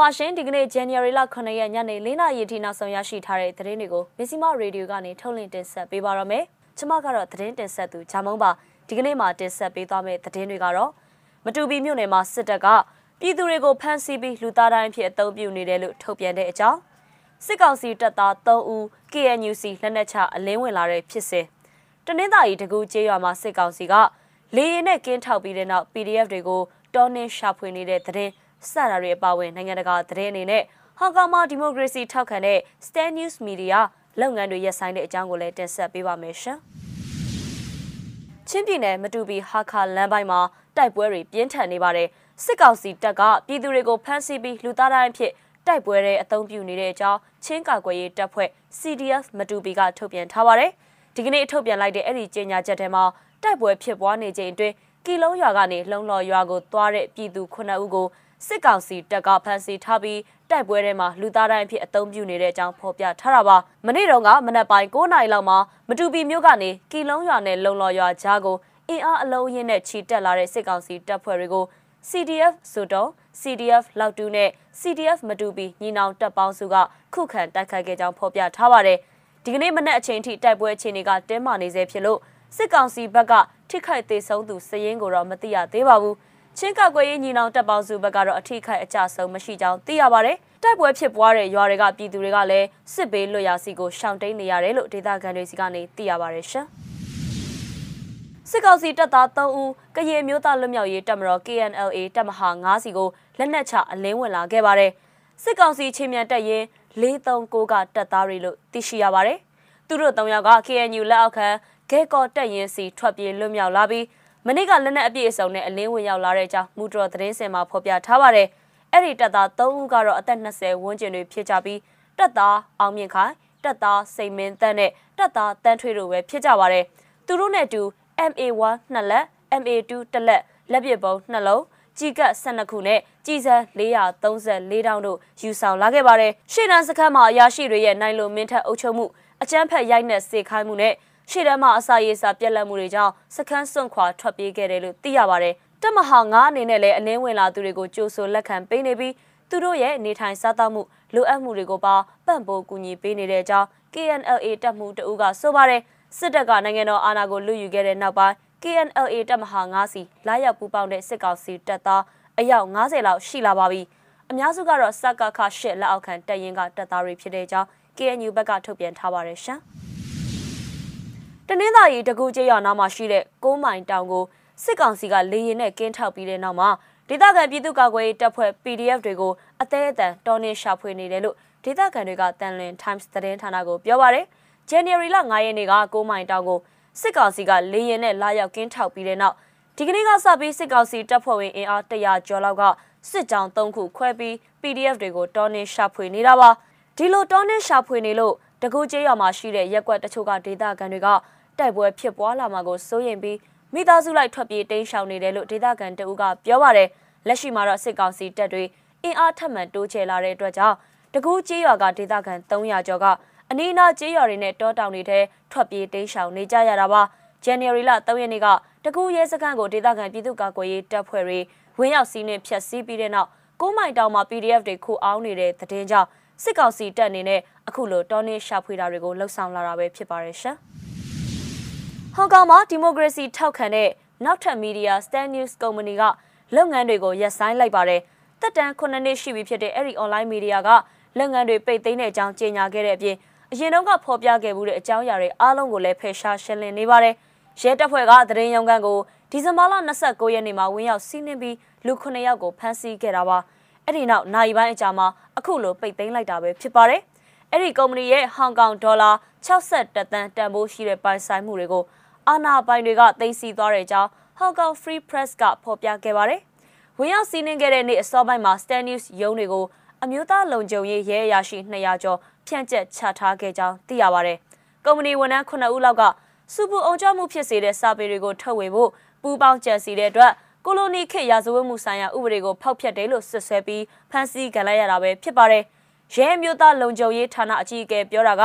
ပါရှင်ဒီကနေ့ January လ9ရက်ညနေ4နာရီထိနောက်ဆုံးရရှိထားတဲ့သတင်းတွေကိုမစ္စည်းမရေဒီယိုကနေထုတ်လွှင့်တင်ဆက်ပေးပါရမယ်။ကျွန်မကတော့သတင်းတင်ဆက်သူဂျာမုံပါဒီကနေ့မှာတင်ဆက်ပေးသွားမယ့်သတင်းတွေကတော့မတူပီမြို့နယ်မှာစစ်တပ်ကပြည်သူတွေကိုဖမ်းဆီးပြီးလူသားတိုင်းဖြစ်အသုံးပြုနေတယ်လို့ထုတ်ပြန်တဲ့အကြောင်းစစ်ကောင်စီတပ်သား3ဦး KNUC လက်နက်ချအလင်းဝင်လာတဲ့ဖြစ်စဉ်တနင်္သာရီတကူကျေးရွာမှာစစ်ကောင်စီကလေရင်နဲ့ကင်းထောက်ပြီးတဲ့နောက် PDF တွေကိုတောင်းနှင်းရှာဖွေနေတဲ့သတင်း စတာတွေအပါအဝင်နိုင်ငံတကာသတင်းအနေနဲ့ဟောင်ကောင်မှာဒီမိုကရေစီထောက်ခံတဲ့ Stand News Media လုပ်ငန်းတွေရပ်ဆိုင်းတဲ့အကြောင်းကိုလည်းတင်ဆက်ပေးပါမယ်ရှင်။ချင်းပြည်နယ်မတူပီဟာခါလမ်းပိုင်းမှာတိုက်ပွဲတွေပြင်းထန်နေပါတယ်။စစ်ကောင်စီတပ်ကပြည်သူတွေကိုဖမ်းဆီးပြီးလူသားတိုင်းဖြစ်တိုက်ပွဲတွေအုံပြုနေတဲ့အကြောင်းချင်းကာကွယ်ရေးတပ်ဖွဲ့ CDF မတူပီကထုတ်ပြန်ထားပါတယ်။ဒီကနေ့ထုတ်ပြန်လိုက်တဲ့အဲ့ဒီကြေညာချက်ထဲမှာတိုက်ပွဲဖြစ်ပွားနေချိန်အတွင်းကီလုံးရွာကနေလုံလော်ရွာကိုသွားတဲ့ပြည်သူ9ဦးကို စစ်ကောင်စီတပ်ကဖမ်းဆီးထားပြီးတိုက်ပွဲထဲမှာလူသားတိုင်းအဖြစ်အသုံးပြုနေတဲ့အကြောင်းဖော်ပြထားတာပါမနေ့တုန်းကမနက်ပိုင်း9နာရီလောက်မှာမတူပီမြို့ကနေကီလုံးရွာနဲ့လုံလော်ရွာကြားကိုအင်အားအလုံးရင်းနဲ့ခြိတက်လာတဲ့စစ်ကောင်စီတပ်ဖွဲ့တွေကို CDF ဆိုတော့ CDF လောက်တူးနဲ့ CDF မတူပီညီနောင်တပ်ပေါင်းစုကခုခံတိုက်ခိုက်ခဲ့ကြောင်းဖော်ပြထားပါတယ်ဒီကနေ့မနက်အချိန်ထိတိုက်ပွဲအခြေအနေကတင်းမာနေဆဲဖြစ်လို့စစ်ကောင်စီဘက်ကထိခိုက်သေးဆုံးသူစည်ရင်းကိုတော့မသိရသေးပါဘူး ချင်းကောက်ွယ်ရေးညီနောင်တပ်ပေါင်းစုဘက်ကတော့အထိခိုက်အကြဆုံးမရှိကြောင်းသိရပါတယ်။တိုက်ပွဲဖြစ်ပွားတဲ့ရွာတွေကပြည်သူတွေကလည်းစစ်ဘေးလွတ်ရာစီကိုရှောင်တိန်နေရတယ်လို့ဒေသခံတွေစီကနေသိရပါတယ်ရှင်။စစ်ကောင်စီတပ်သား3ဦးကရင်မျိုးသားလွတ်မြောက်ရေးတပ်မတော် KNLA တပ်မဟာ9စီကိုလက်နက်ချအလင်းဝင်လာခဲ့ပါတယ်။စစ်ကောင်စီချင်းမြန်တပ်ရင်း439ကတပ်သားတွေလို့သိရှိရပါတယ်။သူတို့၃ယောက်က KNU လက်အောက်ခံဂဲကော်တပ်ရင်းစီထွက်ပြေးလွတ်မြောက်လာပြီး မနေ့ကလက်နက်အပြည့်အစုံနဲ့အလင်းဝင်ရောက်လာတဲ့အကြောင်းမူတော်သတင်းစင်မှာဖော်ပြထားပါတယ်။အဲ့ဒီတပ်သား3ဦးကတော့အသက်20ဝန်းကျင်တွေဖြစ်ကြပြီးတပ်သားအောင်မြင့်ခိုင်တပ်သားစိန်မင်းတန်းနဲ့တပ်သားတန်းထွေးတို့ပဲဖြစ်ကြပါတယ်။သူတို့နဲ့အတူ MA1 နှစ်လက် MA2 တစ်လက်လက်ပစ်ပုံးနှလုံးကြီးကပ်12ခုနဲ့ကြီးစံ434တောင်းတို့ယူဆောင်လာခဲ့ပါတယ်။ရှေ့တန်းစခန်းမှာအရာရှိတွေရဲ့နိုင်လိုမင်းထက်အုပ်ချုပ်မှုအကြမ်းဖက်ရိုက်နှက်စေခိုင်းမှုနဲ့ ရှေ့တန်းမှာအစာရေးစာပြက်လက်မှုတွေကြောင့်စခန်းစွန့်ခွာထွက်ပြေးခဲ့တယ်လို့သိရပါတယ်။တက်မဟာ9အနေနဲ့လည်းအလင်းဝင်လာသူတွေကိုကြိုးဆိုလက်ခံပေးနေပြီးသူတို့ရဲ့နေထိုင်စားသောက်မှုလိုအပ်မှုတွေကိုပါပံ့ပိုးကူညီပေးနေတဲ့အကြောင်း KNLA တပ်မှုတအူးကဆိုပါတယ်။စစ်တပ်ကနိုင်ငံတော်အာဏာကိုလူယူခဲ့တဲ့နောက်ပိုင်း KNLA တပ်မဟာ9စီလာရောက်ပူးပေါင်းတဲ့စစ်ကောင်စီတပ်သားအယောက်90လောက်ရှိလာပါပြီ။အများစုကတော့စကခရှစ်လက်အောက်ခံတပ်ရင်းကတပ်သားတွေဖြစ်တဲ့အကြောင်း KNU ဘက်ကထုတ်ပြန်ထားပါတယ်ရှင်။ တနင်္သာရီတကူကျေးရွာနားမှာရှိတဲ့ကိုးမိုင်တောင်ကိုစစ်ကောင်စီကလေရင်နဲ့ကင်းထောက်ပြီးတဲ့နောက်မှာဒေသခံပြည်သူ့ကာကွယ်ရေးတပ်ဖွဲ့ PDF တွေကိုအသေးအတန်တော်နေရှာဖွေနေတယ်လို့ဒေသခံတွေကတန်လွင် Times သတင်းဌာနကိုပြောပါရယ် January လ9ရက်နေ့ကကိုးမိုင်တောင်ကိုစစ်ကောင်စီကလေရင်နဲ့လာရောက်ကင်းထောက်ပြီးတဲ့နောက်ဒီကနေ့ကစပြီးစစ်ကောင်စီတပ်ဖွဲ့ဝင်အင်အား100ကျော်လောက်ကစစ်ကြောင်း၃ခုခွဲပြီး PDF တွေကိုတော်နေရှာဖွေနေတာပါဒီလိုတော်နေရှာဖွေနေလို့ တကူကျေးရွာမှာရှိတဲ့ရက်ကွက်တချို့ကဒေသခံတွေကတိုက်ပွဲဖြစ်ပွားလာမှာကိုစိုးရိမ်ပြီးမိသားစုလိုက်ထွက်ပြေးတိမ်းရှောင်နေတယ်လို့ဒေသခံတအုပ်ကပြောပါတယ်လက်ရှိမှာတော့စစ်ကောင်စီတပ်တွေအင်အားထပ်မံတိုးချဲလာတဲ့အတွက်ကြောင့်တကူကျေးရွာကဒေသခံ300ကျော်ကအနီးအနားကျေးရွာတွေနဲ့တောတောင်တွေထဲထွက်ပြေးတိမ်းရှောင်နေကြရတာပါ January လ3ရက်နေ့ကတကူရဲစခန်းကိုဒေသခံပြည်သူ့ကာကွယ်ရေးတပ်ဖွဲ့တွေဝင်ရောက်စီးနှင်ဖျက်ဆီးပြီးတဲ့နောက်ကိုမိုင်တောင်မှာ PDF တွေခိုအောင်းနေတဲ့သတင်းကြောင့် စစ်ကောင်စီတပ်အနေနဲ့အခုလိုတောင်းနှင်းရှာဖွေတာတွေကိုလှုပ်ဆောင်လာတာပဲဖြစ်ပါတယ်ရှင်။ဟောင်ကောင်မှာဒီမိုကရေစီထောက်ခံတဲ့နောက်ထပ်မီဒီယာ Stand News ကုမ္ပဏီကလုပ်ငန်းတွေကိုရပ်ဆိုင်းလိုက်ပါတယ်။တက်တန်9နှစ်ရှိပြီဖြစ်တဲ့အဲ့ဒီ online media ကလုပ်ငန်းတွေပိတ်သိမ်းတဲ့အကြောင်းကြေညာခဲ့တဲ့အပြင်အရင်တုန်းကဖော်ပြခဲ့မှုတဲ့အကြောင်းအရာတွေအားလုံးကိုလည်းဖယ်ရှားရှင်းလင်းနေပါတယ်။ရဲတပ်ဖွဲ့ကသတင်းရုံးခန်းကိုဒီဇင်ဘာလ29ရက်နေ့မှာဝင်ရောက်စီးနင်းပြီးလူ9ယောက်ကိုဖမ်းဆီးခဲ့တာပါ။ အဲ့ဒီနောက်နိုင်ပိုင်းအကြာမှာအခုလိုပိတ်သိမ်းလိုက်တာပဲဖြစ်ပါတယ်။အဲ့ဒီကုမ္ပဏီရဲ့ဟောင်ကောင်ဒေါ်လာ62တန်တန်ဖိုးရှိတဲ့ပိုင်ဆိုင်မှုတွေကိုအာဏာပိုင်တွေကသိမ်းဆည်းသွားတဲ့အကြောင်း Hong Kong Free Press ကဖော်ပြခဲ့ပါတယ်။ဝင်ရောက်စီးနင်းခဲ့တဲ့နေ့အစောပိုင်းမှာ Stan News ရုံးတွေကိုအမျိုးသားလုံခြုံရေးရဲအရာရှိ200ကျော်ဖြန့်ကျက်ချထားခဲ့ကြောင်းသိရပါတယ်။ကုမ္ပဏီဝန်ထမ်း9ဦးလောက်ကစူပူအောင်ကြမှုဖြစ်စေတဲ့စာပေတွေကိုထုတ်ဝေဖို့ပူးပေါင်းကြံစီတဲ့အတွက် ကိုလိုနီခေတ်ရာဇဝတ်မှုဆိုင်ရာဥပဒေကိုဖောက်ဖျက်တယ်လို့ဆွဆွဲပြီးဖမ်းဆီးခံလိုက်ရတာပဲဖြစ်ပါတယ်။ရဲမျိုးသားလုံခြုံရေးဌာနအကြီးအကဲပြောတာက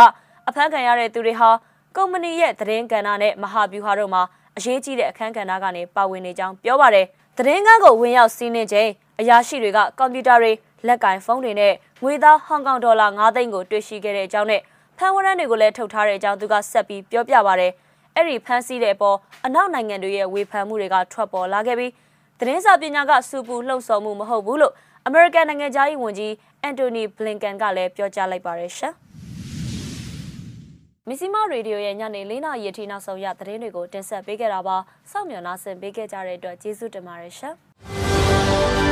အဖမ်းခံရတဲ့သူတွေဟာကုမ္ပဏီရဲ့သတင်းကဏ္ဍနဲ့မဟာဗျူဟာတို့မှာအရေးကြီးတဲ့အခန်းကဏ္ဍကနေပါဝင်နေကြောင်းပြောပါတယ်။သတင်းကန်းကိုဝင်ရောက်စီးနှင်းချိန်အရာရှိတွေကကွန်ပျူတာတွေလက်ကင်ဖုန်းတွေနဲ့ငွေသားဟောင်ကောင်ဒေါ်လာ9သိန်းကိုတွေ့ရှိခဲ့တဲ့အကြောင်းနဲ့ဖန်ဝရမ်းတွေကိုလည်းထုတ်ထားတဲ့အကြောင်းသူကဆက်ပြီးပြောပြပါဗျ။အဲ့ဒီဖမ်းဆီးတဲ့အပေါ်အနောက်နိုင်ငံတွေရဲ့ဝေဖန်မှုတွေကထွက်ပေါ်လာခဲ့ပြီး သတင်းစာပညာကစူပူလှုံ့ဆော်မှုမဟုတ်ဘူးလို့အမေရိကန်နိုင်ငံသားရေးဝန်ကြီးအန်တိုနီဘလင်ကန်ကလည်းပြောကြားလိုက်ပါတယ်ရှင်။မီစီမာရေဒီယိုရဲ့ညနေ၄နာရီအထိနောက်ဆုံးရသတင်းတွေကိုတင်ဆက်ပေးခဲ့တာပါ။စောင့်မျှော်နာဆင်ပေးခဲ့ကြတဲ့အတွက်ကျေးဇူးတင်ပါတယ်ရှင်။